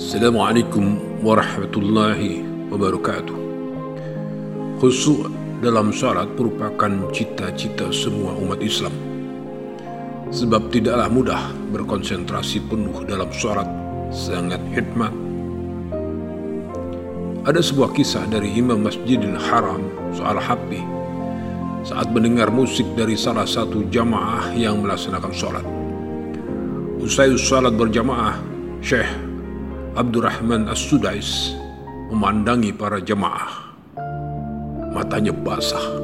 Assalamualaikum warahmatullahi wabarakatuh. Khusyuk dalam salat merupakan cita-cita semua umat Islam. Sebab tidaklah mudah berkonsentrasi penuh dalam salat, sangat hikmat. Ada sebuah kisah dari Imam Masjidil Haram soal Habi saat mendengar musik dari salah satu jamaah yang melaksanakan salat. Usai salat berjamaah, Syekh Abdurrahman As-Sudais memandangi para jemaah. Matanya basah.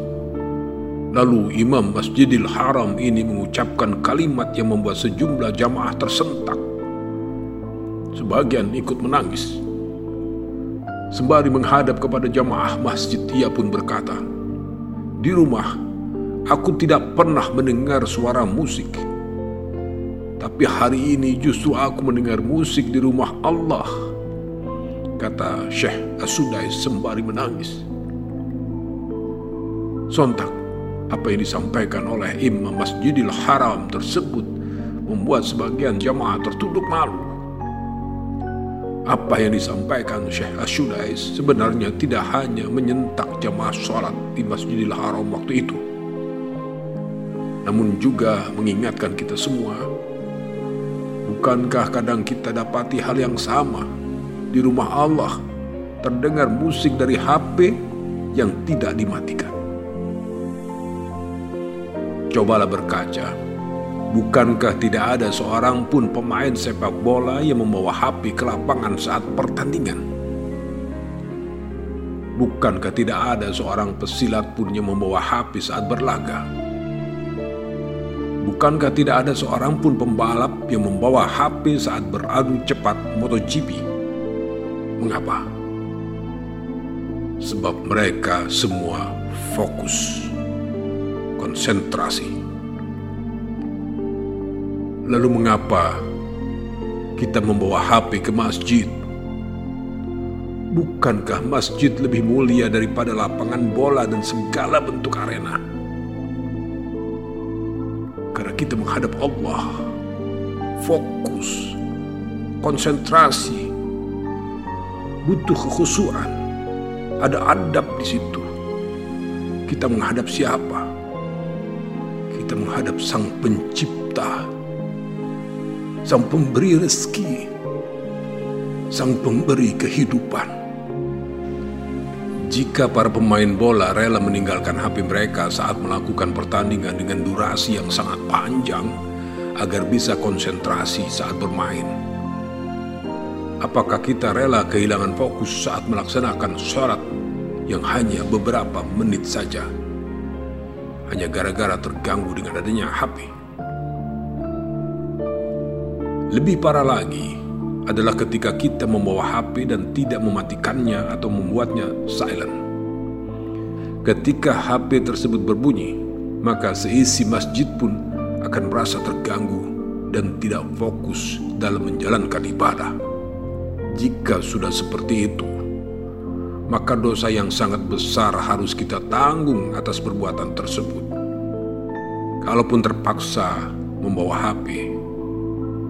Lalu Imam Masjidil Haram ini mengucapkan kalimat yang membuat sejumlah jamaah tersentak. Sebagian ikut menangis. Sembari menghadap kepada jamaah masjid, ia pun berkata, Di rumah, aku tidak pernah mendengar suara musik tapi hari ini justru aku mendengar musik di rumah Allah. Kata Syekh Asudai sembari menangis. Sontak, apa yang disampaikan oleh Imam Masjidil Haram tersebut membuat sebagian jamaah tertunduk malu. Apa yang disampaikan Syekh Asudai sebenarnya tidak hanya menyentak jamaah sholat di Masjidil Haram waktu itu, namun juga mengingatkan kita semua Bukankah kadang kita dapati hal yang sama di rumah Allah terdengar musik dari HP yang tidak dimatikan? Cobalah berkaca, bukankah tidak ada seorang pun pemain sepak bola yang membawa HP ke lapangan saat pertandingan? Bukankah tidak ada seorang pesilat pun yang membawa HP saat berlaga? Bukankah tidak ada seorang pun pembalap yang membawa HP saat beradu cepat MotoGP? Mengapa? Sebab mereka semua fokus, konsentrasi. Lalu mengapa kita membawa HP ke masjid? Bukankah masjid lebih mulia daripada lapangan bola dan segala bentuk arena? karena kita menghadap Allah fokus konsentrasi butuh kekhusuan. Ada adab di situ. Kita menghadap siapa? Kita menghadap sang pencipta sang pemberi rezeki sang pemberi kehidupan. Jika para pemain bola rela meninggalkan HP mereka saat melakukan pertandingan dengan durasi yang sangat panjang agar bisa konsentrasi saat bermain, apakah kita rela kehilangan fokus saat melaksanakan syarat yang hanya beberapa menit saja? Hanya gara-gara terganggu dengan adanya HP. Lebih parah lagi, adalah ketika kita membawa HP dan tidak mematikannya atau membuatnya silent. Ketika HP tersebut berbunyi, maka seisi masjid pun akan merasa terganggu dan tidak fokus dalam menjalankan ibadah. Jika sudah seperti itu, maka dosa yang sangat besar harus kita tanggung atas perbuatan tersebut. Kalaupun terpaksa membawa HP,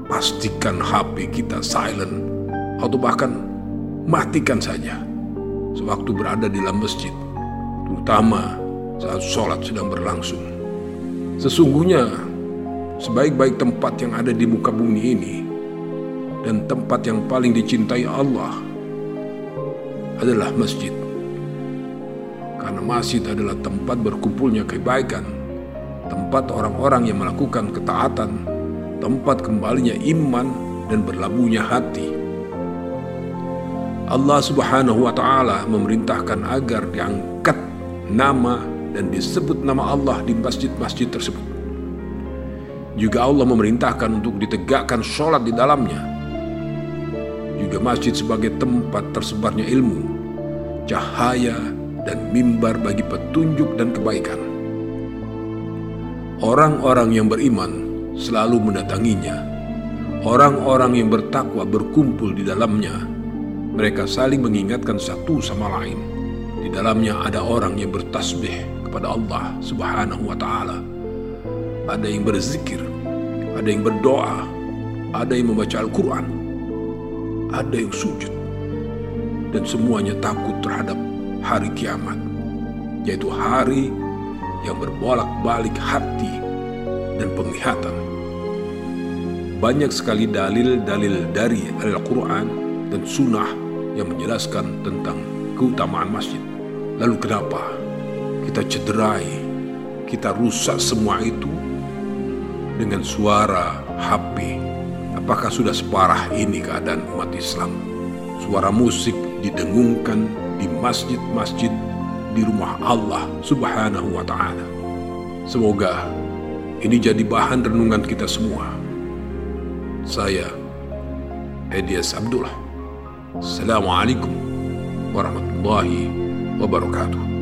pastikan HP kita silent atau bahkan matikan saja sewaktu berada di dalam masjid, terutama saat sholat sedang berlangsung. Sesungguhnya, sebaik-baik tempat yang ada di muka bumi ini dan tempat yang paling dicintai Allah adalah masjid. Karena masjid adalah tempat berkumpulnya kebaikan, tempat orang-orang yang melakukan ketaatan tempat kembalinya iman dan berlabuhnya hati. Allah Subhanahu wa taala memerintahkan agar diangkat nama dan disebut nama Allah di masjid-masjid tersebut. Juga Allah memerintahkan untuk ditegakkan sholat di dalamnya. Juga masjid sebagai tempat tersebarnya ilmu, cahaya, dan mimbar bagi petunjuk dan kebaikan. Orang-orang yang beriman selalu mendatanginya. Orang-orang yang bertakwa berkumpul di dalamnya. Mereka saling mengingatkan satu sama lain. Di dalamnya ada orang yang bertasbih kepada Allah Subhanahu wa taala. Ada yang berzikir, ada yang berdoa, ada yang membaca Al-Qur'an. ada yang sujud. Dan semuanya takut terhadap hari kiamat, yaitu hari yang berbolak-balik hati dan penglihatan. Banyak sekali dalil-dalil dari Al-Quran dan Sunnah yang menjelaskan tentang keutamaan masjid. Lalu kenapa kita cederai, kita rusak semua itu dengan suara HP? Apakah sudah separah ini keadaan umat Islam? Suara musik didengungkan di masjid-masjid di rumah Allah Subhanahu wa taala. Semoga ini jadi bahan renungan kita semua. Saya Hedias Abdullah. Assalamualaikum warahmatullahi wabarakatuh.